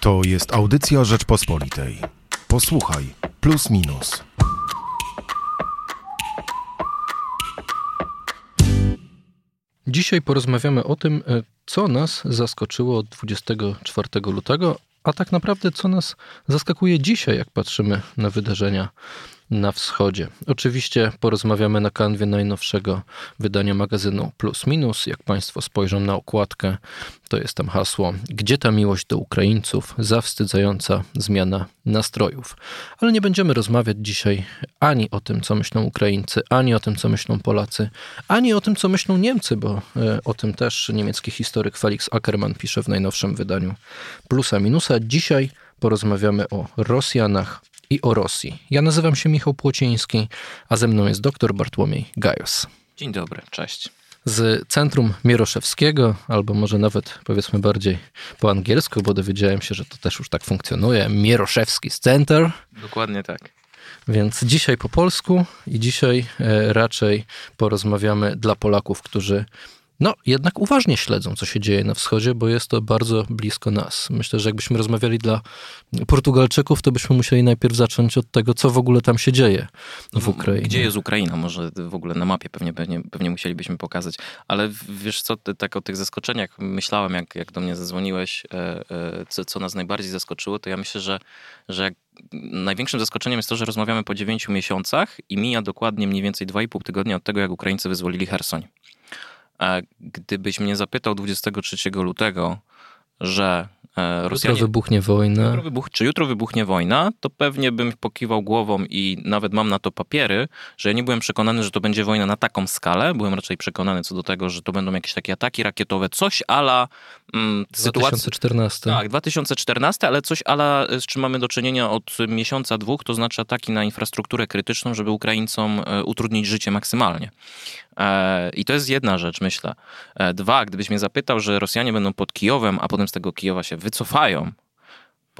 To jest audycja Rzeczpospolitej. Posłuchaj, plus minus. Dzisiaj porozmawiamy o tym, e, co nas zaskoczyło 24 lutego, a tak naprawdę co nas zaskakuje dzisiaj, jak patrzymy na wydarzenia na wschodzie. Oczywiście porozmawiamy na kanwie najnowszego wydania magazynu Plus Minus. Jak Państwo spojrzą na okładkę, to jest tam hasło Gdzie ta miłość do Ukraińców? Zawstydzająca zmiana nastrojów. Ale nie będziemy rozmawiać dzisiaj ani o tym, co myślą Ukraińcy, ani o tym, co myślą Polacy, ani o tym, co myślą Niemcy, bo e, o tym też niemiecki historyk Felix Ackermann pisze w najnowszym wydaniu Plusa Minusa. Dzisiaj porozmawiamy o Rosjanach, i o Rosji. Ja nazywam się Michał Płociński, a ze mną jest dr Bartłomiej Gajos. Dzień dobry, cześć. Z Centrum Mieroszewskiego, albo może nawet powiedzmy bardziej po angielsku, bo dowiedziałem się, że to też już tak funkcjonuje. Mieroszewski Center. Dokładnie tak. Więc dzisiaj po polsku i dzisiaj e, raczej porozmawiamy dla Polaków, którzy no jednak uważnie śledzą, co się dzieje na wschodzie, bo jest to bardzo blisko nas. Myślę, że jakbyśmy rozmawiali dla Portugalczyków, to byśmy musieli najpierw zacząć od tego, co w ogóle tam się dzieje w Ukrainie. Gdzie jest Ukraina? Może w ogóle na mapie pewnie, pewnie, pewnie musielibyśmy pokazać. Ale wiesz co, tak o tych zaskoczeniach myślałem, jak, jak do mnie zadzwoniłeś, e, e, co, co nas najbardziej zaskoczyło, to ja myślę, że, że jak największym zaskoczeniem jest to, że rozmawiamy po dziewięciu miesiącach i mija dokładnie mniej więcej dwa i pół tygodnia od tego, jak Ukraińcy wyzwolili Hersoń. Gdybyś mnie zapytał 23 lutego, że E, Rosjanie... Jutro wybuchnie wojna. Jutro wybuch... Czy jutro wybuchnie wojna, to pewnie bym pokiwał głową i nawet mam na to papiery, że ja nie byłem przekonany, że to będzie wojna na taką skalę. Byłem raczej przekonany co do tego, że to będą jakieś takie ataki rakietowe, coś ala mm, 2014. Tak, 2014, ale coś ala, z czym mamy do czynienia od miesiąca, dwóch, to znaczy ataki na infrastrukturę krytyczną, żeby Ukraińcom e, utrudnić życie maksymalnie. E, I to jest jedna rzecz, myślę. Dwa, gdybyś mnie zapytał, że Rosjanie będą pod Kijowem, a potem z tego Kijowa się wycofają,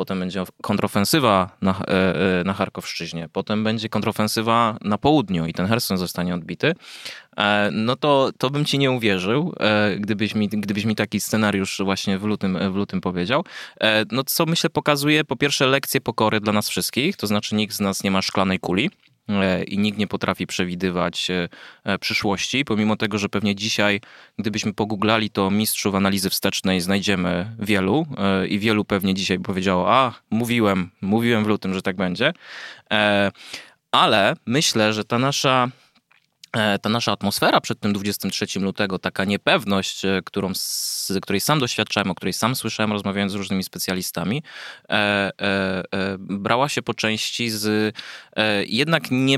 potem będzie kontrofensywa na, e, e, na Charkowszczyźnie, potem będzie kontrofensywa na południu i ten Herson zostanie odbity, e, no to, to bym ci nie uwierzył, gdybyś mi, gdybyś mi taki scenariusz właśnie w lutym, w lutym powiedział. No co myślę pokazuje po pierwsze lekcję pokory dla nas wszystkich, to znaczy nikt z nas nie ma szklanej kuli, E, i nikt nie potrafi przewidywać e, e, przyszłości, pomimo tego, że pewnie dzisiaj, gdybyśmy pogooglali, to mistrzów analizy wstecznej znajdziemy wielu i wielu pewnie dzisiaj powiedziało, a mówiłem, mówiłem w lutym, że tak będzie. Ale myślę, że ta nasza E, ta nasza atmosfera przed tym 23 lutego, taka niepewność, e, którą, z której sam doświadczałem, o której sam słyszałem, rozmawiając z różnymi specjalistami, e, e, e, brała się po części z e, jednak nie,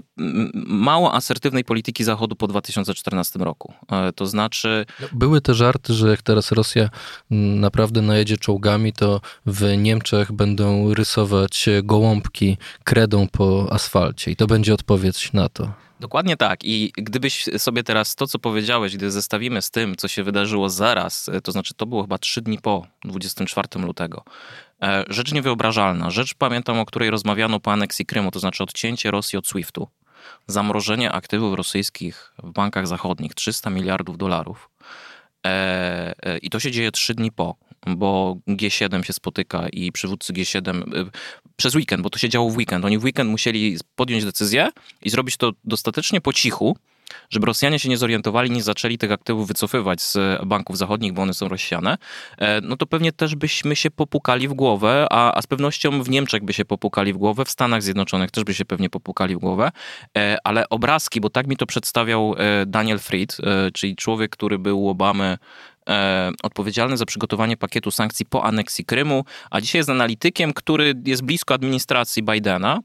mało asertywnej polityki Zachodu po 2014 roku. to znaczy... No, były te żarty, że jak teraz Rosja naprawdę najedzie czołgami, to w Niemczech będą rysować gołąbki kredą po asfalcie i to będzie odpowiedź na to. Dokładnie tak. I gdybyś sobie teraz to, co powiedziałeś, gdy zestawimy z tym, co się wydarzyło zaraz, e, to znaczy to było chyba trzy dni po 24 lutego, e, rzecz niewyobrażalna, rzecz pamiętam, o której rozmawiano po aneksji Krymu, to znaczy odcięcie Rosji od SWIFT-u, zamrożenie aktywów rosyjskich w bankach zachodnich 300 miliardów dolarów. E, I to się dzieje trzy dni po bo G7 się spotyka i przywódcy G7 y, przez weekend, bo to się działo w weekend. Oni w weekend musieli podjąć decyzję i zrobić to dostatecznie po cichu, żeby Rosjanie się nie zorientowali, nie zaczęli tych aktywów wycofywać z banków zachodnich, bo one są rozsiane, e, no to pewnie też byśmy się popukali w głowę, a, a z pewnością w Niemczech by się popukali w głowę, w Stanach Zjednoczonych też by się pewnie popukali w głowę, e, ale obrazki, bo tak mi to przedstawiał e, Daniel Fried, czyli człowiek, który był u Obamy odpowiedzialny za przygotowanie pakietu sankcji po aneksji Krymu, a dzisiaj jest analitykiem, który jest blisko administracji Bidena.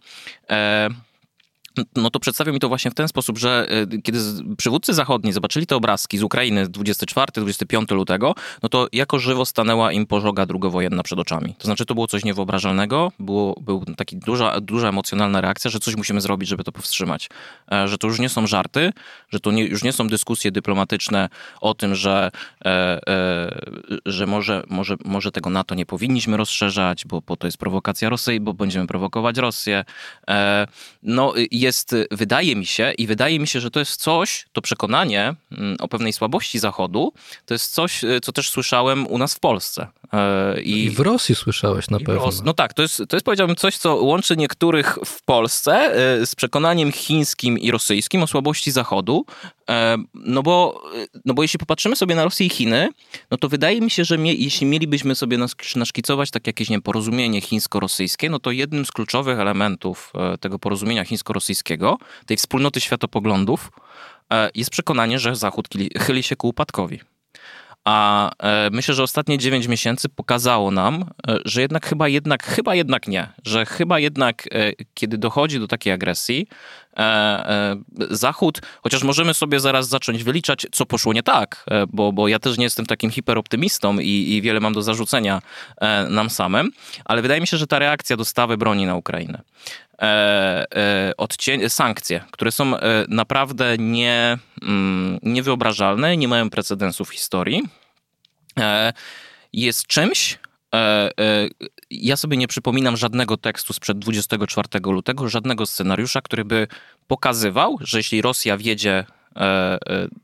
No to przedstawia mi to właśnie w ten sposób, że e, kiedy przywódcy zachodni zobaczyli te obrazki z Ukrainy 24-25 lutego, no to jako żywo stanęła im pożoga drugowojenna przed oczami. To znaczy to było coś niewyobrażalnego, było, był taki duża, duża emocjonalna reakcja, że coś musimy zrobić, żeby to powstrzymać. E, że to już nie są żarty, że to nie, już nie są dyskusje dyplomatyczne o tym, że, e, e, że może, może, może tego NATO nie powinniśmy rozszerzać, bo, bo to jest prowokacja Rosji, bo będziemy prowokować Rosję. E, no jest, wydaje mi się, i wydaje mi się, że to jest coś, to przekonanie mm, o pewnej słabości Zachodu, to jest coś, co też słyszałem u nas w Polsce. I, I w Rosji słyszałeś na pewno. no tak, to jest, to jest powiedziałbym coś, co łączy niektórych w Polsce z przekonaniem chińskim i rosyjskim o słabości Zachodu, no bo, no bo jeśli popatrzymy sobie na Rosję i Chiny, no to wydaje mi się, że mie, jeśli mielibyśmy sobie naszkicować tak jakieś nie porozumienie chińsko-rosyjskie, no to jednym z kluczowych elementów e, tego porozumienia chińsko-rosyjskiego, tej wspólnoty światopoglądów, e, jest przekonanie, że Zachód chyli się ku upadkowi. A e, myślę, że ostatnie 9 miesięcy pokazało nam, że jednak chyba jednak, chyba jednak nie, że chyba jednak kiedy dochodzi do takiej agresji, E, e, Zachód, chociaż możemy sobie zaraz zacząć wyliczać, co poszło nie tak, e, bo, bo ja też nie jestem takim hiperoptymistą i, i wiele mam do zarzucenia nam samym, ale wydaje mi się, że ta reakcja dostawy broni na Ukrainę, odcień, sankcje, które są naprawdę nie, mm, niewyobrażalne, nie mają precedensu w historii, jest czymś, ja sobie nie przypominam żadnego tekstu sprzed 24 lutego, żadnego scenariusza, który by pokazywał, że jeśli Rosja wiedzie e, e,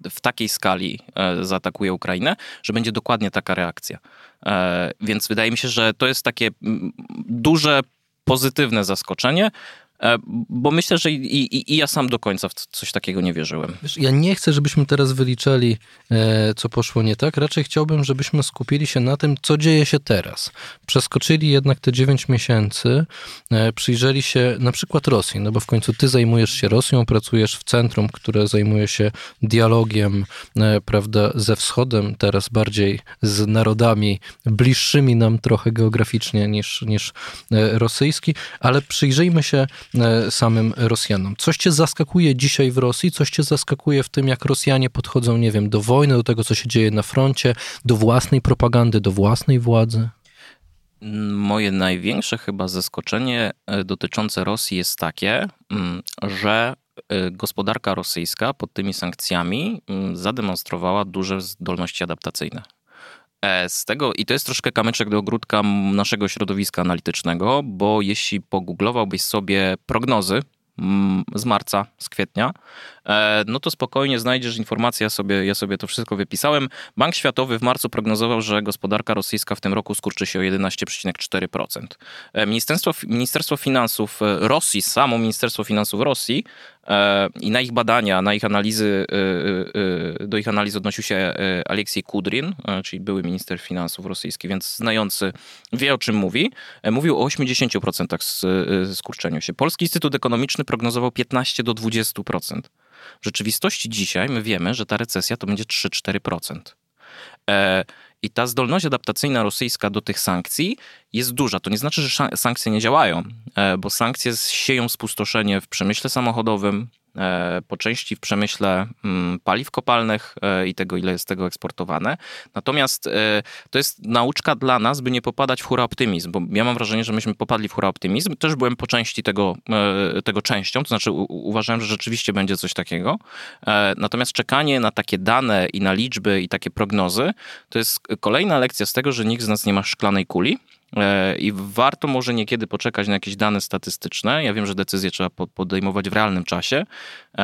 w takiej skali e, zaatakuje Ukrainę, że będzie dokładnie taka reakcja. Więc wydaje mi się, że to jest takie duże, pozytywne zaskoczenie. E, bo myślę, że i, i, i, ja sam do końca w coś takiego nie wierzyłem. Wiesz, ja nie chcę, żebyśmy teraz wyliczali, e, co poszło nie tak. Raczej chciałbym, żebyśmy skupili się na tym, co dzieje się teraz. Przeskoczyli jednak te 9 miesięcy, e, przyjrzeli się na przykład Rosji, no bo w końcu ty zajmujesz się Rosją, pracujesz w centrum, które zajmuje się dialogiem, prawda, ze wschodem, teraz bardziej z narodami bliższymi nam trochę geograficznie niż, niż rosyjski, ale przyjrzyjmy się samym Rosjanom. Coś cię zaskakuje dzisiaj w Rosji? Coś cię zaskakuje w tym, jak Rosjanie podchodzą, nie wiem, do wojny, do tego, co się dzieje na froncie, do własnej propagandy, do własnej władzy? Moje największe chyba zaskoczenie e, dotyczące Rosji jest takie, mm, że e, gospodarka rosyjska pod tymi sankcjami mm, zademonstrowała duże zdolności adaptacyjne. E, z tego, i to jest troszkę kamyczek do ogródka naszego środowiska analitycznego, bo jeśli pogooglowałbyś sobie prognozy mm, z marca, z kwietnia, E, no to spokojnie znajdziesz informację, ja sobie, ja sobie to wszystko wypisałem. Bank Światowy w marcu prognozował, że gospodarka rosyjska w tym roku skurczy się o 11,4%. E, Ministerstwo, Ministerstwo Finansów Rosji, samo Ministerstwo Finansów Rosji i na ich badania, na ich analizy, do ich analiz odnosił się Aleksiej Kudrin, czyli były minister finansów rosyjski, więc znający wie o czym mówi. Mówił o 80% skurczeniu się. Polski Instytut Ekonomiczny prognozował 15 do 20%. W rzeczywistości dzisiaj my wiemy, że ta recesja to będzie 3-4%. I ta zdolność adaptacyjna rosyjska do tych sankcji jest duża. To nie znaczy, że sankcje nie działają, e, bo sankcje sieją spustoszenie w przemyśle samochodowym, po części w przemyśle mm, paliw kopalnych e, i tego, ile jest tego eksportowane. Natomiast e, to jest nauczka dla nas, by nie popadać w hura optymizm, bo ja mam wrażenie, że myśmy popadli w hura optymizm. Też byłem po części tego, tego częścią, to znaczy uważałem, że rzeczywiście będzie coś takiego. Natomiast czekanie na takie dane i na liczby i takie prognozy, to jest kolejna lekcja z tego, że nikt z nas nie ma szklanej kuli E, I warto może niekiedy poczekać na jakieś dane statystyczne. Ja wiem, że decyzje trzeba podejmować w realnym czasie, e,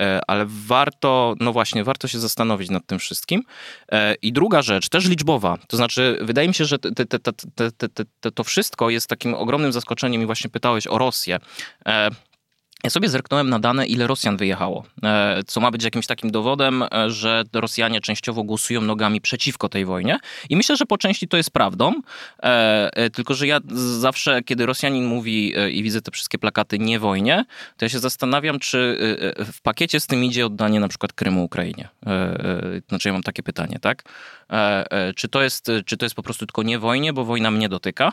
e, ale warto, no właśnie, warto się zastanowić nad tym wszystkim. I druga rzecz, też liczbowa, to znaczy, wydaje mi się, że te, te, te, to wszystko jest takim ogromnym zaskoczeniem i właśnie pytałeś o Rosję. Ja sobie zerknąłem na dane, ile Rosjan wyjechało, e, co ma być jakimś takim dowodem, e, że Rosjanie częściowo głosują nogami przeciwko tej wojnie. I myślę, że po części to jest prawdą, e, tylko że ja zawsze, kiedy Rosjanin mówi i widzę te wszystkie plakaty nie wojnie, to ja się zastanawiam, czy w pakiecie z tym idzie oddanie na przykład Krymu Ukrainie. Znaczy ja mam takie pytanie, tak? Czy to jest, czy to jest po prostu tylko nie wojnie, bo wojna mnie dotyka?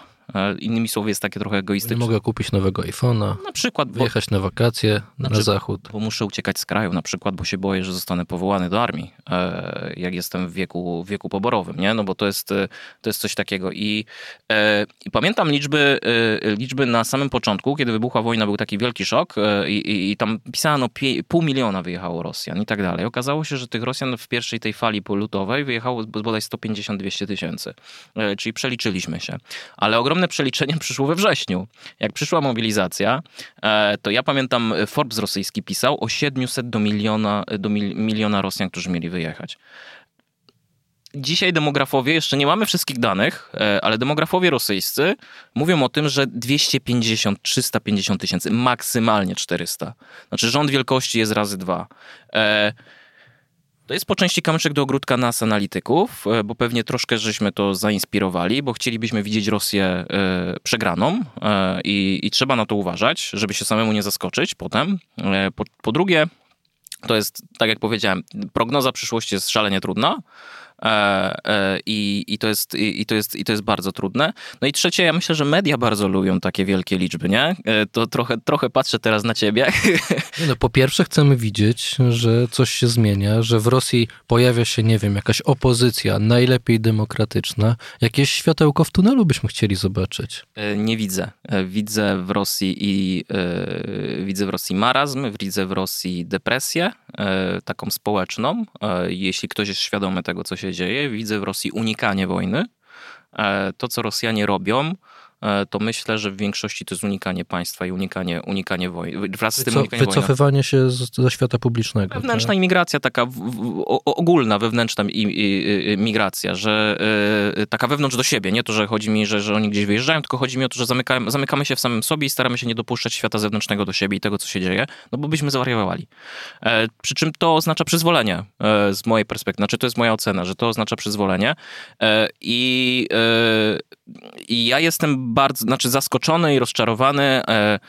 Innymi słowy jest takie trochę egoistyczne. Nie mogę kupić nowego iPhone'a. Na przykład. Wyjechać na wakacje znaczy, na zachód. Bo muszę uciekać z kraju na przykład, bo się boję, że zostanę powołany do armii, e, jak jestem w wieku, w wieku poborowym, nie? No bo to jest, e, to jest coś takiego. I, e, i pamiętam liczby, liczby na samym początku, kiedy wybuchła wojna, był taki wielki szok i, i, i tam pisano pie, pół miliona wyjechało Rosjan i tak dalej. Okazało się, że tych Rosjan w pierwszej tej fali lutowej wyjechało bodaj 150-200 tysięcy. Czyli przeliczyliśmy się. Ale ogromnym ogromne przeliczenie przyszło we wrześniu. Jak przyszła mobilizacja, e, to ja pamiętam, Forbes rosyjski pisał o 700 do miliona, do miliona Rosjan, którzy mieli wyjechać. Dzisiaj demografowie, jeszcze nie mamy wszystkich danych, e, ale demografowie rosyjscy mówią o tym, że 250-350 tysięcy, maksymalnie 400. Znaczy rząd wielkości jest razy dwa. E, to jest po części kamyczek do ogródka nas, analityków, e, bo pewnie troszkę żeśmy to zainspirowali, bo chcielibyśmy widzieć Rosję przegraną i, i trzeba na to uważać, żeby się samemu nie zaskoczyć potem. Po, po drugie, to jest, tak jak powiedziałem, prognoza przyszłości jest szalenie trudna. E, e, I, i, to jest, i, to jest, I to jest bardzo trudne. No i trzecie, ja myślę, że media bardzo lubią takie wielkie liczby, nie? E, to trochę, trochę patrzę teraz na ciebie. No, po pierwsze chcemy widzieć, że coś się zmienia, że w Rosji pojawia się, nie wiem, jakaś opozycja, najlepiej demokratyczna. Jakieś światełko w tunelu byśmy chcieli zobaczyć. Nie widzę. Widzę w Rosji i widzę w Rosji marazm, widzę w Rosji depresję, taką społeczną. Jeśli ktoś jest świadomy tego, co się dzieje. Widzę w Rosji unikanie wojny. E, to, co Rosjanie robią, E, to myślę, że w większości to jest unikanie państwa i unikanie, unikanie wojny. Wraz z tym Wyco- unikanie Wycofywanie się ze świata publicznego. Wewnętrzna tak? imigracja, taka w, w, ogólna wewnętrzna i, i, migracja, że y, taka wewnątrz do siebie. Nie to, że chodzi mi, że, że oni gdzieś wyjeżdżają, tylko chodzi mi o to, że zamykamy, zamykamy się w samym sobie i staramy się nie dopuszczać świata zewnętrznego do siebie i tego, co się dzieje, no bo byśmy zawariowali. E, przy czym to oznacza przyzwolenie e, z mojej perspektywy. Znaczy, to jest moja ocena, że to oznacza przyzwolenie e, i, e, i ja jestem bardzo, znaczy zaskoczony i rozczarowany. E,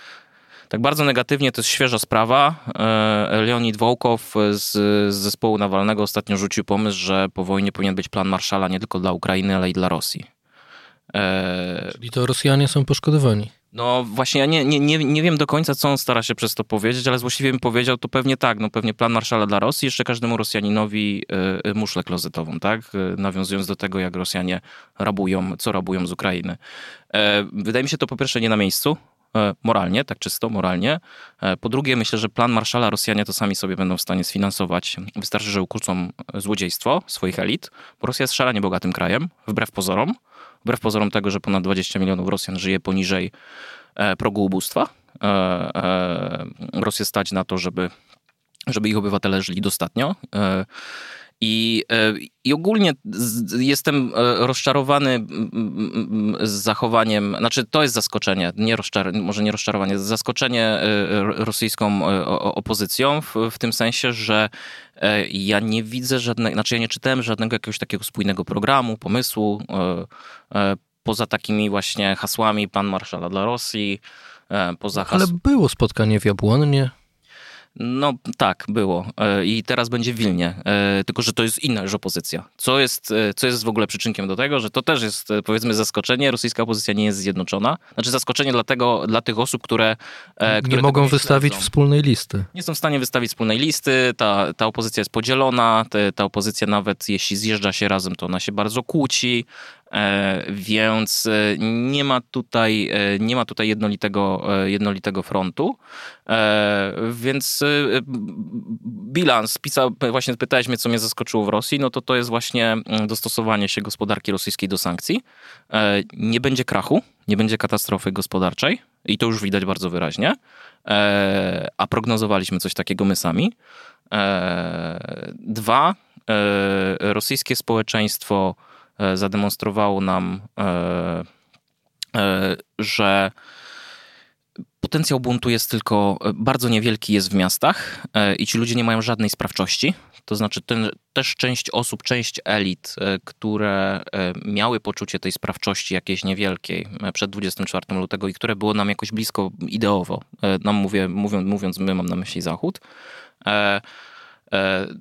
tak bardzo negatywnie to jest świeża sprawa. E, Leonid Wołkow z, z zespołu Nawalnego ostatnio rzucił pomysł, że po wojnie powinien być plan Marszala nie tylko dla Ukrainy, ale i dla Rosji. E, Czyli to Rosjanie są poszkodowani. No właśnie, ja nie, nie, nie, nie wiem do końca, co on stara się przez to powiedzieć, ale właściwie bym powiedział, to pewnie tak, no pewnie plan Marszala dla Rosji, jeszcze każdemu Rosjaninowi y, muszlę klozetową, tak? Y, nawiązując do tego, jak Rosjanie rabują, co rabują z Ukrainy. E, wydaje mi się to po pierwsze nie na miejscu, e, moralnie, tak czysto moralnie. E, po drugie, myślę, że plan Marszala Rosjanie to sami sobie będą w stanie sfinansować. Wystarczy, że ukrócą złodziejstwo swoich elit, bo Rosja jest szalenie bogatym krajem, wbrew pozorom wbrew pozorom tego, że ponad 20 milionów Rosjan żyje poniżej e, progu ubóstwa. E, e, Rosję stać na to, żeby, żeby ich obywatele żyli dostatnio. I, I ogólnie jestem rozczarowany z zachowaniem, znaczy to jest zaskoczenie, nie rozczar, może nie rozczarowanie, zaskoczenie rosyjską opozycją w, w tym sensie, że ja nie widzę żadnego, znaczy ja nie czytałem żadnego jakiegoś takiego spójnego programu, pomysłu, poza takimi właśnie hasłami pan marszala dla Rosji, poza hasłami. Ale było spotkanie w Jabłonnie. No tak, było. E, I teraz będzie w Wilnie. E, tylko, że to jest inna już opozycja. Co jest, e, co jest w ogóle przyczynkiem do tego, że to też jest powiedzmy zaskoczenie. Rosyjska opozycja nie jest zjednoczona. Znaczy zaskoczenie dlatego, dla tych osób, które. które nie mogą wystawić śledzą. wspólnej listy. Nie są w stanie wystawić wspólnej listy. Ta, ta opozycja jest podzielona. Te, ta opozycja nawet jeśli zjeżdża się razem, to ona się bardzo kłóci. E, więc e, nie ma tutaj, e, nie ma tutaj jednolitego, jednolitego frontu. Więc bilans, pisał, właśnie pytałeś mnie, co mnie zaskoczyło w Rosji, no to to jest właśnie mm, dostosowanie się gospodarki rosyjskiej do sankcji. Nie będzie krachu, nie będzie katastrofy gospodarczej i to już widać bardzo wyraźnie, a prognozowaliśmy coś takiego my sami. Dwa, rosyjskie społeczeństwo zademonstrowało nam, e, e, że potencjał buntu jest tylko bardzo niewielki jest w miastach i ci ludzie nie mają żadnej sprawczości. To znaczy ten, też część osób, część elit, które miały poczucie tej sprawczości jakiejś niewielkiej przed 24 lutego i które było nam jakoś blisko ideowo, nam mówię, mówiąc, mówiąc my mam na myśli Zachód, E,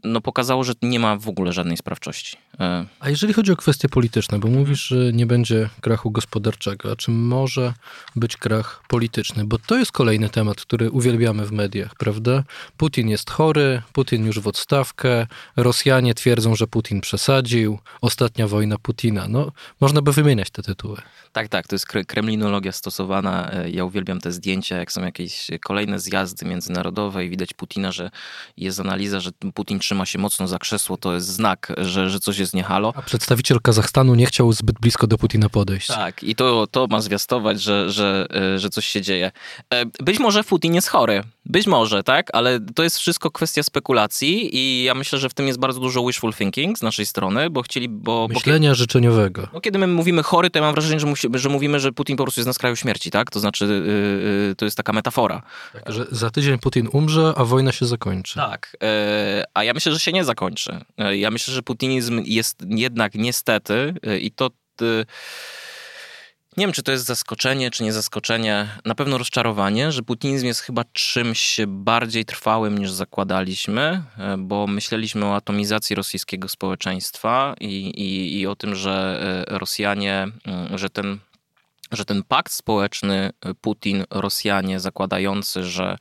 no pokazało, że nie ma w ogóle żadnej sprawczości. E, a jeżeli chodzi o kwestie polityczne, bo mówisz, że nie będzie krachu gospodarczego, a czy może być krach polityczny? Bo to jest kolejny temat, który uwielbiamy w mediach, prawda? Putin jest chory, Putin już w odstawkę, Rosjanie twierdzą, że Putin przesadził, ostatnia wojna Putina. No, można by wymieniać te tytuły. Tak, tak, to jest kremlinologia stosowana. E, ja uwielbiam te zdjęcia, jak są jakieś kolejne zjazdy międzynarodowe i widać Putina, że jest analiza, że Putin trzyma się mocno za krzesło, to jest znak, że, że coś jest niehalo. A przedstawiciel Kazachstanu nie chciał zbyt blisko do Putina podejść. Tak, i to, to ma zwiastować, że, że, e, że coś się dzieje. E, być może Putin jest chory, być może, tak, ale to jest wszystko kwestia spekulacji i ja myślę, że w tym jest bardzo dużo wishful thinking z naszej strony, bo chcieli, bo... Myślenia bo, życzeniowego. No, kiedy my mówimy chory, to ja mam wrażenie, że, musi, że mówimy, że Putin po prostu jest na skraju śmierci, tak? To znaczy, yy, to jest taka metafora. Tak, że za tydzień Putin umrze, a wojna się zakończy. Tak, yy, a ja myślę, że się nie zakończy. Yy, ja myślę, że putinizm jest jednak niestety i to nie wiem, czy to jest zaskoczenie, czy nie zaskoczenie, na pewno rozczarowanie, że putinizm jest chyba czymś bardziej trwałym niż zakładaliśmy, e, bo myśleliśmy o atomizacji rosyjskiego społeczeństwa i, i, i o tym, że e, Rosjanie, mm, że ten, że ten pakt społeczny e, Putin-Rosjanie zakładający, że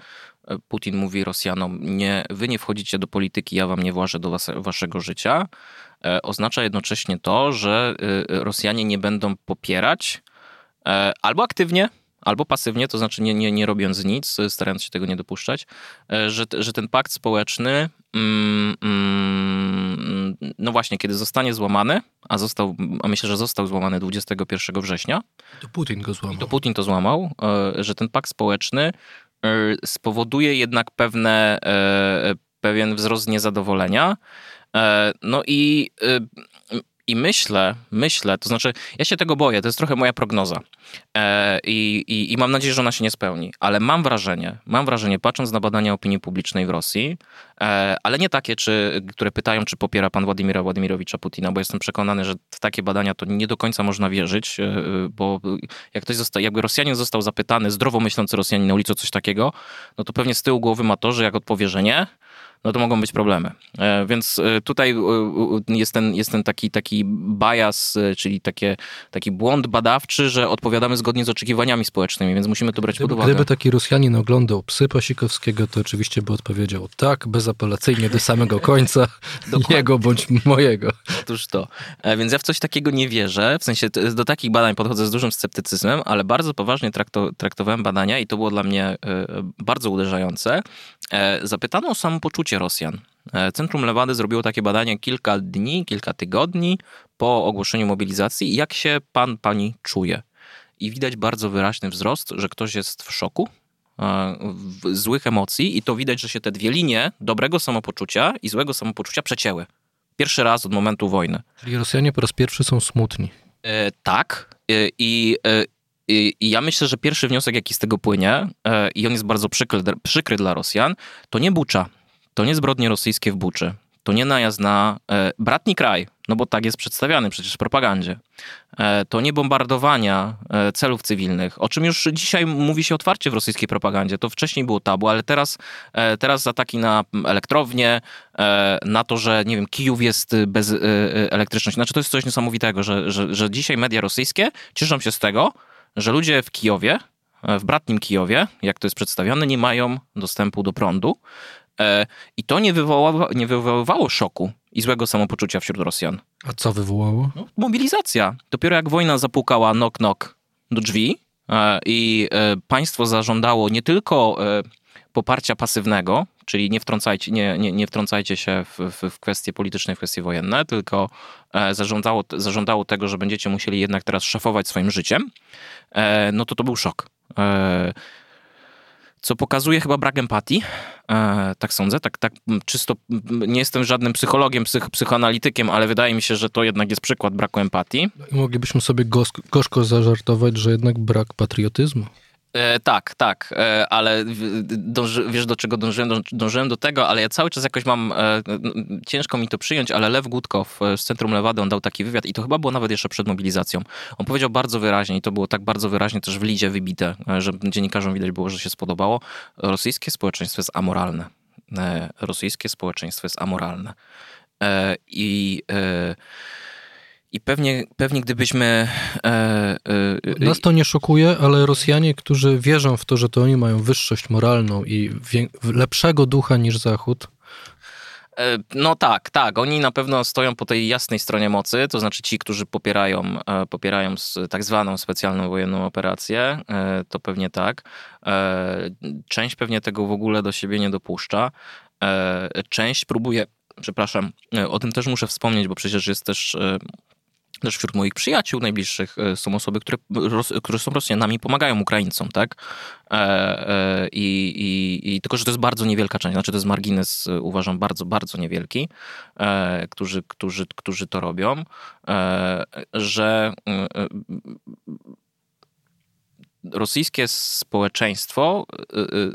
Putin mówi Rosjanom, nie, wy nie wchodzicie do polityki, ja wam nie włażę do was, waszego życia, oznacza jednocześnie to, że Rosjanie nie będą popierać E, albo aktywnie, albo pasywnie, to znaczy nie, nie, nie robiąc nic, starając się tego nie dopuszczać, e, że, że ten pakt społeczny, mm, mm, no właśnie, kiedy zostanie złamany, a został, a myślę, że został złamany 21 września. To Putin go złamał. to Putin to złamał, e, że ten pakt społeczny spowoduje jednak pewne, pewien wzrost niezadowolenia. No i i myślę, myślę, to znaczy, ja się tego boję, to jest trochę moja prognoza. E, i, i, I mam nadzieję, że ona się nie spełni. Ale mam wrażenie, mam wrażenie, patrząc na badania opinii publicznej w Rosji, e, ale nie takie, czy, które pytają, czy popiera pan Władimira Władimirowicza Putina, bo jestem przekonany, że w takie badania to nie do końca można wierzyć, e, bo jak ktoś jakby Rosjanin został zapytany, zdrowo myślący Rosjanin na ulicy o coś takiego, no to pewnie z tyłu głowy ma to, że jak odpowie, że nie, no to mogą być problemy. E, więc e, tutaj e, jest ten, jest ten taki, taki bias, czyli takie, taki błąd badawczy, że odpowiadamy zgodnie z oczekiwaniami społecznymi, więc musimy to brać gdyby, pod uwagę. Gdyby taki Rosjanin oglądał psy Pasikowskiego, to oczywiście by odpowiedział tak, bezapelacyjnie do samego końca, jego bądź mojego. Otóż to. Więc ja w coś takiego nie wierzę, w sensie do takich badań podchodzę z dużym sceptycyzmem, ale bardzo poważnie trakto, traktowałem badania i to było dla mnie bardzo uderzające. Zapytano o samopoczucie Rosjan. E, Centrum Lewady zrobiło takie badanie kilka dni, kilka tygodni po ogłoszeniu mobilizacji. Jak się pan, pani czuje? I widać bardzo wyraźny wzrost, że ktoś jest w szoku, e, w złych emocji i to widać, że się te dwie linie dobrego samopoczucia i złego samopoczucia przecięły. Pierwszy raz od momentu wojny. Czyli Rosjanie po raz pierwszy są smutni. E, tak. E, I, e, i, ja myślę, że pierwszy wniosek, jaki z tego płynie, i on jest bardzo przykry, przykry dla Rosjan, to nie Bucza, to nie zbrodnie rosyjskie w Buczy, to nie najazd na e, bratni kraj, no bo tak jest przedstawiany przecież w propagandzie. E, to nie bombardowania e, celów cywilnych, o czym już dzisiaj mówi się otwarcie w rosyjskiej propagandzie. To wcześniej było tabu, ale teraz, e, teraz ataki na elektrownie, e, na to, że nie wiem, Kijów jest bez e, elektryczności. Znaczy to jest coś niesamowitego, że, że, że dzisiaj media rosyjskie cieszą się z tego, że ludzie w Kijowie, w bratnim Kijowie, jak to jest przedstawione, nie mają dostępu do prądu. E, I to nie wywołało, nie wywoływało szoku i złego samopoczucia wśród Rosjan. A co wywołało? No, mobilizacja. Dopiero jak wojna zapukała knock-knock do drzwi e, i e, państwo zażądało nie tylko poparcia pasywnego, czyli nie wtrącajcie, nie, nie, nie wtrącajcie się w, w, w kwestie polityczne, w kwestie wojenne, tylko zażądało, zażądało tego, że będziecie musieli jednak teraz szafować swoim życiem, no to to był szok co pokazuje chyba brak empatii. E, tak sądzę, tak, tak czysto nie jestem żadnym psychologiem, psych, psychoanalitykiem, ale wydaje mi się, że to jednak jest przykład braku empatii. Moglibyśmy sobie gorzko zażartować, że jednak brak patriotyzmu. E, tak, tak, e, ale wiesz do czego dążyłem? Dążyłem do tego, ale ja cały czas jakoś mam, e, ciężko mi to przyjąć, ale Lew Gutkow z Centrum Lewady, on dał taki wywiad i to chyba było nawet jeszcze przed mobilizacją. On powiedział bardzo wyraźnie i to było tak bardzo wyraźnie też w lidzie wybite, e, że dziennikarzom widać było, że się spodobało. Rosyjskie społeczeństwo jest amoralne. E, rosyjskie społeczeństwo jest amoralne. E, I i pewnie, pewnie gdybyśmy. E, e, Nas to nie szokuje, ale Rosjanie, którzy wierzą w to, że to oni mają wyższość moralną i lepszego ducha niż Zachód. E, no tak, tak. Oni na pewno stoją po tej jasnej stronie mocy, to znaczy ci, którzy popierają, e, popierają tak zwaną specjalną wojenną operację, e, to pewnie tak. Część pewnie tego w ogóle do siebie nie dopuszcza. Część próbuje, przepraszam, o tym też muszę wspomnieć, bo przecież jest też też wśród moich przyjaciół najbliższych są osoby, które, które są Rosjanami, pomagają Ukraińcom, tak? I, i, I tylko, że to jest bardzo niewielka część, znaczy to jest margines, uważam, bardzo, bardzo niewielki, którzy, którzy, którzy to robią, że rosyjskie społeczeństwo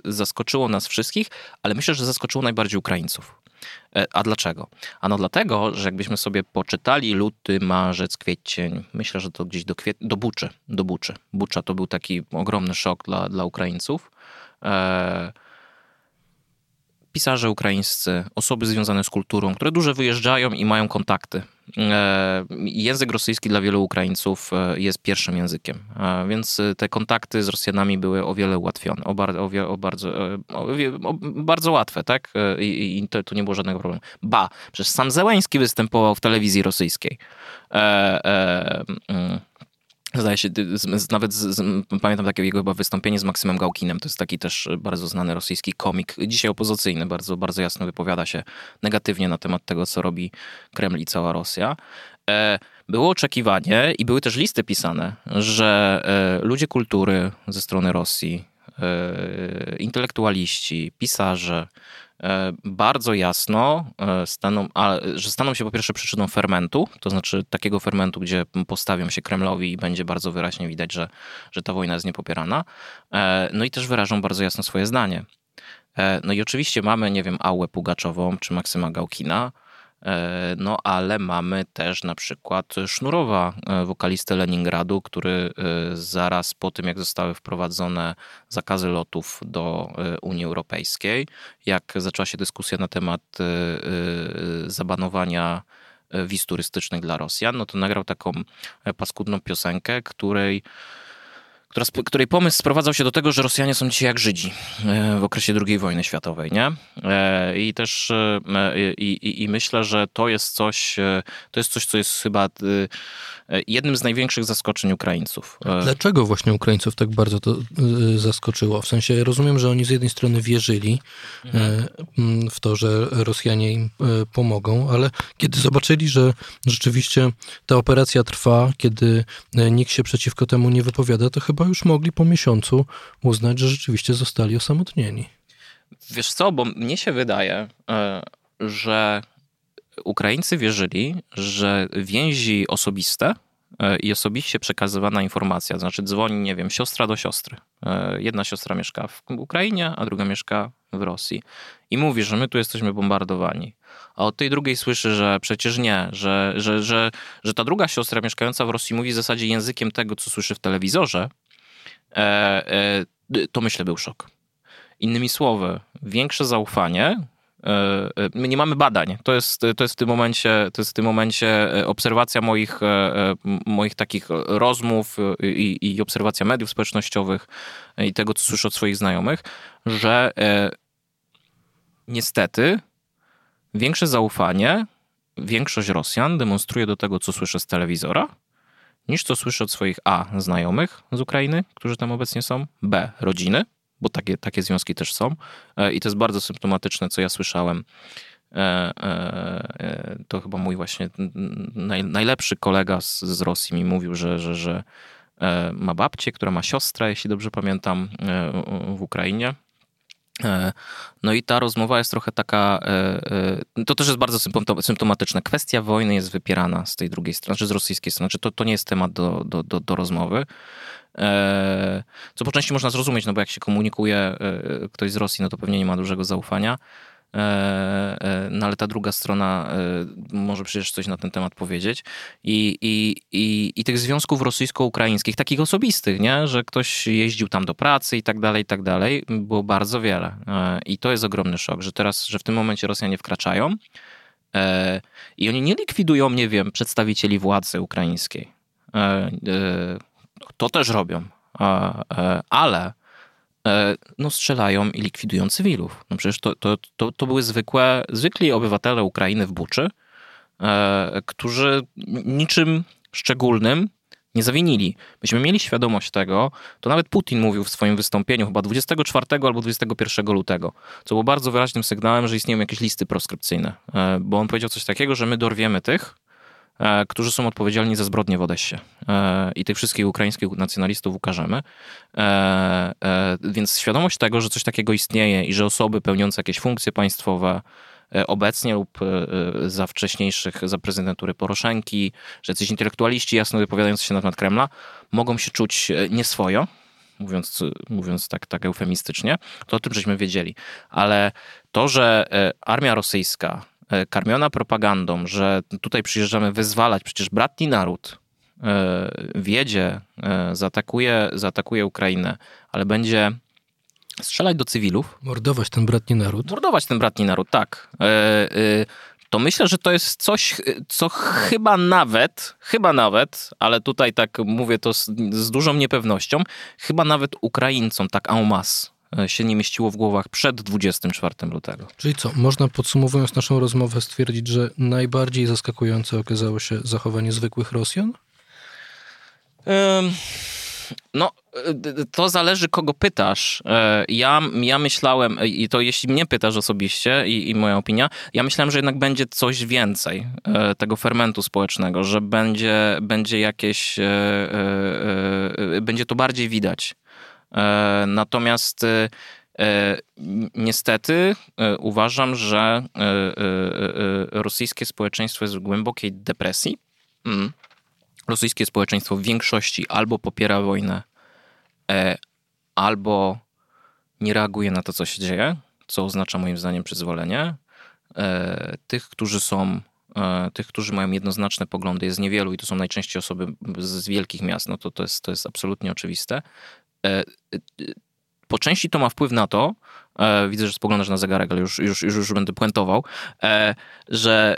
zaskoczyło nas wszystkich, ale myślę, że zaskoczyło najbardziej Ukraińców. E, a dlaczego? Ano dlatego, że jakbyśmy sobie poczytali luty, marzec, kwiecień, myślę, że to gdzieś do, kwiet... do Buczy, do Buczy. Bucza to był taki ogromny szok dla, dla Ukraińców. E pisarze ukraińscy, osoby związane z kulturą, które dużo wyjeżdżają i mają kontakty. E, język rosyjski dla wielu Ukraińców e, jest pierwszym językiem, e, więc te kontakty z Rosjanami były o wiele ułatwione, o, bar, o, o bardzo, o, o, bardzo łatwe, tak? I, i to, to, nie było żadnego problemu. Ba, przecież sam Zełański występował w telewizji rosyjskiej. E, e, mm. Zdaje się, nawet z, z, pamiętam takie jego chyba wystąpienie z Maksymem Gałkinem. To jest taki też bardzo znany rosyjski komik, dzisiaj opozycyjny, bardzo, bardzo jasno wypowiada się negatywnie na temat tego, co robi Kreml i cała Rosja. E, było oczekiwanie i były też listy pisane, że e, ludzie kultury ze strony Rosji, e, intelektualiści, pisarze, E, bardzo jasno e, staną, że staną się po pierwsze przyczyną fermentu, to znaczy takiego fermentu, gdzie postawią się Kremlowi i będzie bardzo wyraźnie widać, że, że ta wojna jest niepopierana. E, no i też wyrażą bardzo jasno swoje zdanie. No i oczywiście mamy, nie wiem, Ałę Pugaczową czy Maksyma Gałkina, E, no ale mamy też na przykład Sznurowa, e, wokalistę Leningradu, który e, zaraz po tym, jak zostały wprowadzone zakazy lotów do Unii Europejskiej, jak zaczęła się dyskusja na temat zabanowania wiz turystycznych dla Rosjan, no to nagrał taką paskudną piosenkę, której która, której pomysł sprowadzał się do tego, że Rosjanie są dzisiaj jak Żydzi e, w okresie II wojny światowej, nie? E, I też e, i, i, i myślę, że to jest coś, to jest coś, co jest chyba jednym z największych zaskoczeń Ukraińców. Dlaczego właśnie Ukraińców tak bardzo to zaskoczyło? W sensie rozumiem, że oni z jednej strony wierzyli mhm. w to, że Rosjanie im pomogą, ale kiedy zobaczyli, że rzeczywiście ta operacja trwa, kiedy nikt się przeciwko temu nie wypowiada, to chyba chyba już mogli po miesiącu uznać, że rzeczywiście zostali osamotnieni. Wiesz co, bo mnie się wydaje, e, że Ukraińcy wierzyli, że więzi osobiste e, i osobiście przekazywana informacja, to znaczy dzwoni, nie wiem, siostra do siostry. E, jedna siostra mieszka w Ukrainie, a druga mieszka w Rosji. I mówi, że my tu jesteśmy bombardowani. A od tej drugiej słyszy, że przecież nie, że, że, że, że ta druga siostra mieszkająca w Rosji mówi w zasadzie językiem tego, co słyszy w telewizorze, to myślę był szok. Innymi słowy, większe zaufanie. E, my nie mamy badań. To jest, to jest w tym momencie, to jest w tym momencie obserwacja moich, moich takich rozmów i, i obserwacja mediów społecznościowych i tego, co słyszę od swoich znajomych, że niestety większe zaufanie większość Rosjan demonstruje do tego, co słyszę z telewizora, niż co słyszę od swoich A znajomych z Ukrainy, którzy tam obecnie są, B rodziny, bo takie, takie związki też są. E, I to jest bardzo symptomatyczne, co ja słyszałem. E, e, to chyba mój właśnie najlepszy kolega z, z Rosji mi mówił, że, że, że ma babcię, która ma siostrę, jeśli dobrze pamiętam, w Ukrainie. E, no i ta rozmowa jest trochę taka, e, e, to też jest bardzo symptomatyczne. Kwestia wojny jest wypierana z tej drugiej strony, czy z rosyjskiej strony. Znaczy to, to nie jest temat do, do, do, do rozmowy. Co po części można zrozumieć, no bo jak się komunikuje ktoś z Rosji, no to pewnie nie ma dużego zaufania. E, e, no ale ta druga strona e, może przecież coś na ten temat powiedzieć. I, i, i, i tych związków rosyjsko-ukraińskich, takich osobistych, nie? że ktoś jeździł tam do pracy i tak dalej, i tak dalej, było bardzo wiele. I to jest ogromny szok, że teraz, że w tym momencie Rosjanie wkraczają i oni nie likwidują, nie wiem, przedstawicieli władzy ukraińskiej. To też robią, ale no, strzelają i likwidują cywilów. No przecież to, to, to, to były zwykłe, zwykli obywatele Ukrainy w Buczy, e, którzy niczym szczególnym Nie zawinili. Myśmy mieli świadomość tego, to nawet Putin mówił w swoim wystąpieniu chyba 24 albo 21 lutego, co było bardzo wyraźnym sygnałem, że istnieją jakieś listy proskrypcyjne, e, bo on powiedział coś takiego, że my dorwiemy tych, e, którzy są odpowiedzialni za zbrodnie w Odessie. E, I tych wszystkich ukraińskich nacjonalistów ukażemy. Więc świadomość tego, że coś takiego istnieje i że osoby pełniące jakieś funkcje państwowe, E, obecnie lub e, za wcześniejszych, za prezydentury Poroszenki, że jacyś intelektualiści jasno wypowiadający się na temat Kremla mogą się czuć e, nieswojo, mówiąc, mówiąc tak, tak eufemistycznie, to o tym żeśmy wiedzieli. Ale to, że armia rosyjska karmiona propagandą, że tutaj przyjeżdżamy wyzwalać przecież bratni naród, wiedzie, zaatakuje, zaatakuje Ukrainę, ale będzie strzelać do cywilów. Mordować ten bratni naród. Mordować ten bratni naród, tak. E, e, to myślę, że to jest coś, co chyba nawet, chyba nawet, ale tutaj tak mówię to z, z dużą niepewnością, chyba nawet Ukraińcom tak en masse e, się nie mieściło w głowach przed 24 lutego. Czyli co, można podsumowując naszą rozmowę stwierdzić, że najbardziej zaskakujące okazało się zachowanie zwykłych Rosjan? No, to zależy, kogo pytasz. E, ja, ja myślałem, i to jeśli mnie pytasz osobiście i, i moja opinia, ja myślałem, że jednak będzie coś więcej e, tego fermentu społecznego, że będzie, będzie jakieś, e, będzie to bardziej widać. Natomiast niestety uważam, że rosyjskie społeczeństwo jest w głębokiej depresji. Mm rosyjskie społeczeństwo w większości albo popiera wojnę, e, albo nie reaguje na to, co się dzieje, co oznacza moim zdaniem przyzwolenie. E, tych, którzy są, e, tych, którzy mają jednoznaczne poglądy jest niewielu i to są najczęściej osoby z wielkich miast, no to to jest, to jest absolutnie oczywiste. Po części to ma wpływ na to, widzę, że spoglądasz na zegarek, ale już, już, już, już będę puentował, że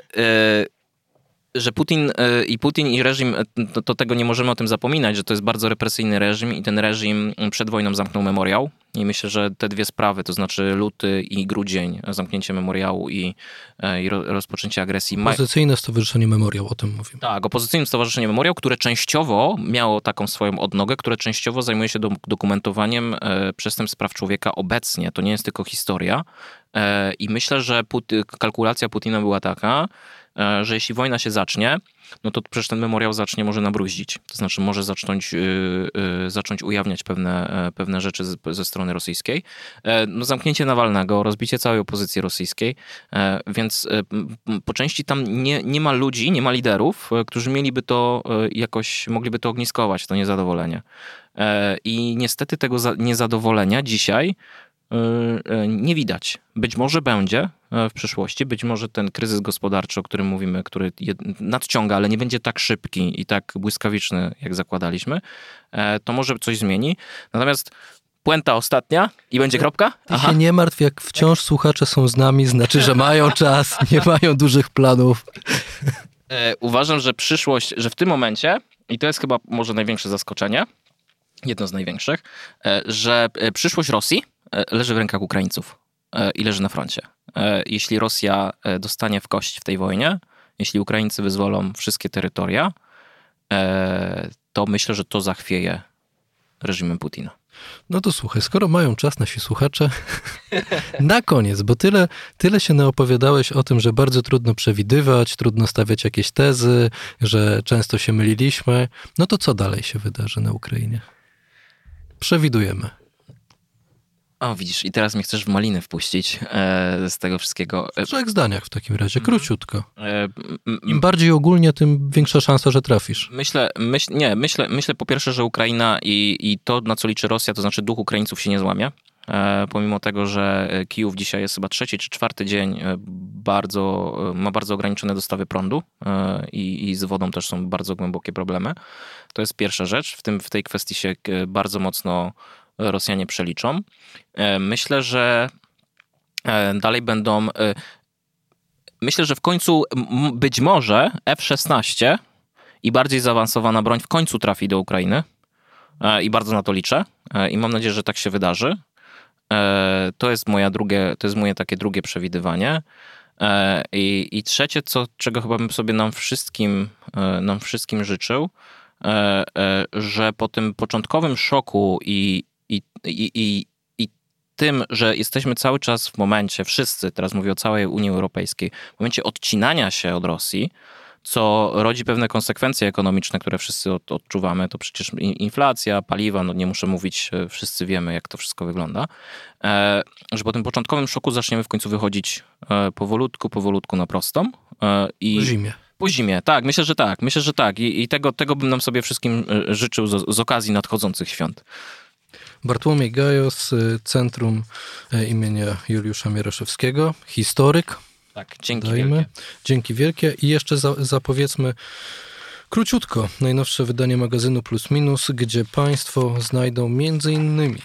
że Putin e, i Putin i reżim, e, to, to, tego nie możemy o tym zapominać, że to jest bardzo represyjny reżim i ten reżim przed wojną zamknął memoriał. I myślę, że te dwie sprawy, to znaczy luty i grudzień, zamknięcie memoriału i, e, i rozpoczęcie agresji. Opozycyjne Stowarzyszenie Memoriał, o tym mówimy. Tak, opozycyjne Stowarzyszenie Memoriał, które częściowo miało taką swoją odnogę, które częściowo zajmuje się do, dokumentowaniem przestępstw praw człowieka obecnie. To nie jest tylko historia. I myślę, że Put kalkulacja Putina była taka, E, że jeśli wojna się zacznie, no to przecież ten memoriał zacznie może nabruździć. To znaczy może zacząć, yy, yy, zacząć ujawniać pewne, yy, pewne rzeczy ze strony rosyjskiej. No, zamknięcie Nawalnego, rozbicie całej opozycji rosyjskiej, więc po części tam nie, nie ma ludzi, nie ma liderów, którzy mieliby to jakoś, mogliby to ogniskować, to niezadowolenie. I niestety tego niezadowolenia dzisiaj Y, y, nie widać. Być może będzie y, w przyszłości, być może ten kryzys gospodarczy, o którym mówimy, który nadciąga, ale nie będzie tak szybki i tak błyskawiczny, jak zakładaliśmy, e, to może coś zmieni. Natomiast puenta ostatnia i będzie kropka? Ty się nie martw, jak wciąż słuchacze są z nami, znaczy, że mają czas, nie mają dużych planów. E, uważam, że przyszłość, że w tym momencie, i to jest chyba może największe zaskoczenie, jedno z największych, e, że przyszłość Rosji E, leży w rękach Ukraińców e, i leży na froncie. E, jeśli Rosja dostanie w kość w tej wojnie, jeśli Ukraińcy wyzwolą wszystkie terytoria, to myślę, że to zachwieje reżimem Putina. No to słuchaj, skoro mają czas nasi słuchacze, na koniec, bo tyle, tyle się naopowiadałeś o tym, że bardzo trudno przewidywać, trudno stawiać jakieś tezy, że często się myliliśmy. No to co dalej się wydarzy na Ukrainie? Przewidujemy. O, widzisz, i teraz mnie chcesz w malinę wpuścić e, z tego wszystkiego. W trzech zdaniach w takim razie, króciutko. E, Im bardziej ogólnie, tym większa szansa, że trafisz. Myślę, myśl, nie, myślę, myślę po pierwsze, że Ukraina i, i to, na co liczy Rosja, to znaczy duch Ukraińców się nie złamie. E, pomimo tego, że Kijów dzisiaj jest chyba trzeci czy czwarty dzień, e, bardzo, e, ma bardzo ograniczone dostawy prądu e, i, i z wodą też są bardzo głębokie problemy. To jest pierwsza rzecz. W, tym, w tej kwestii się bardzo mocno Rosjanie przeliczą. E, myślę, że e, dalej będą. E, myślę, że w końcu być może F-16 i bardziej zaawansowana broń w końcu trafi do Ukrainy. I bardzo na to liczę. I mam nadzieję, że tak się wydarzy. To jest, moja drugie, to jest moje takie drugie przewidywanie. I, I trzecie, co, czego chyba bym sobie nam wszystkim, nam wszystkim życzył, że po tym początkowym szoku i, i, i, i, i tym, że jesteśmy cały czas w momencie, wszyscy, teraz mówię o całej Unii Europejskiej, w momencie odcinania się od Rosji, co rodzi pewne konsekwencje ekonomiczne, które wszyscy od, odczuwamy. To przecież inflacja, paliwa, no nie muszę mówić, e, wszyscy wiemy, jak to wszystko wygląda. E, że po tym początkowym szoku zaczniemy w końcu wychodzić e, powolutku, powolutku na prostą. E, i... Po zimie. Po zimie, tak, myślę, że tak, myślę, że tak. I, i tego, tego bym nam sobie wszystkim e, życzył z, z okazji nadchodzących świąt. Bartłomiej Gajos, Centrum imienia Juliusza Mieroszewskiego, historyk, tak, dzięki Dajmy. wielkie. Dzięki wielkie i jeszcze za, zapowiedzmy króciutko najnowsze wydanie magazynu Plus Minus, gdzie Państwo znajdą między innymi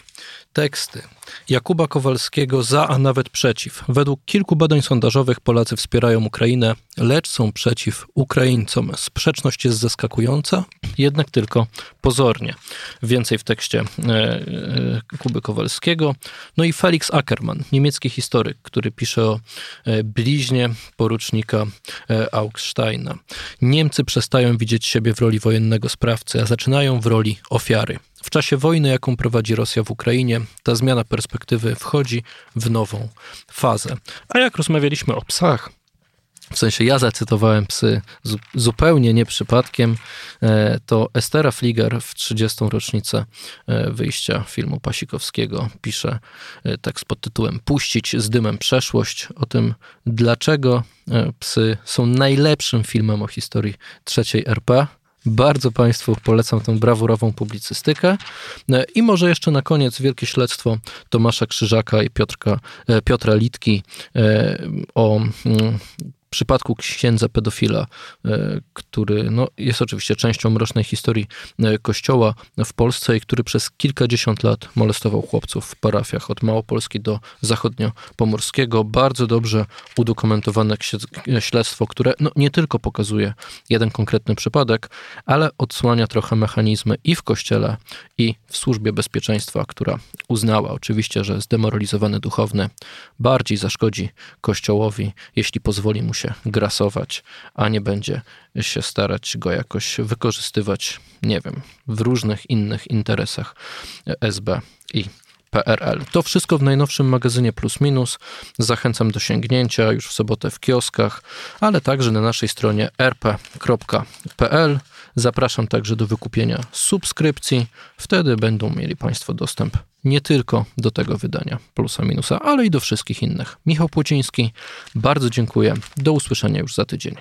teksty Jakuba Kowalskiego za, a nawet przeciw. Według kilku badań sondażowych Polacy wspierają Ukrainę, lecz są przeciw Ukraińcom. Sprzeczność jest zaskakująca, jednak tylko pozornie. Więcej w tekście e, e, Kuby Kowalskiego. No i Felix Ackermann, niemiecki historyk, który pisze o e, bliźnie porucznika Augsteina. Niemcy przestają widzieć siebie w roli wojennego sprawcy, a zaczynają w roli ofiary. W czasie wojny, jaką prowadzi Rosja w Ukrainie, ta zmiana perspektywy wchodzi w nową fazę. A jak rozmawialiśmy o psach, w sensie ja zacytowałem psy zupełnie nie przypadkiem, e, to Estera Fliger w 30. rocznicę e, wyjścia filmu Pasikowskiego pisze e, tekst pod tytułem Puścić z dymem przeszłość, o tym dlaczego psy są najlepszym filmem o historii trzeciej RP bardzo Państwu polecam tę brawurową publicystykę. E, I może jeszcze na koniec wielkie śledztwo Tomasza Krzyżaka i Piotrka, e, Piotra Litki e, o mm, przypadku księdza pedofila, e, który no, jest oczywiście częścią mrocznej historii e, Kościoła w Polsce i który przez kilkadziesiąt lat molestował chłopców w parafiach od Małopolski do zachodniopomorskiego. Bardzo dobrze udokumentowane śledztwo, które no, nie tylko pokazuje jeden konkretny przypadek, ale odsłania trochę mechanizmy i w Kościele, i w Służbie Bezpieczeństwa, która uznała oczywiście, że zdemoralizowany duchowny bardziej zaszkodzi Kościołowi, jeśli pozwoli mu się grasować, a nie będzie się starać go jakoś wykorzystywać, nie wiem, w różnych innych interesach SB i PRL. To wszystko w najnowszym magazynie Plus Minus. Zachęcam do sięgnięcia już w sobotę w kioskach, ale także na naszej stronie rp.pl. Zapraszam także do wykupienia subskrypcji. Wtedy będą mieli Państwo dostęp nie tylko do tego wydania plusa minusa, ale i do wszystkich innych. Michał Płociński, bardzo dziękuję. Do usłyszenia już za tydzień.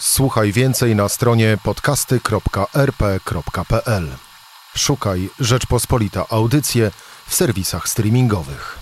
Słuchaj więcej na stronie podcasty.rp.pl. Szukaj Rzeczpospolita Audycje w serwisach streamingowych.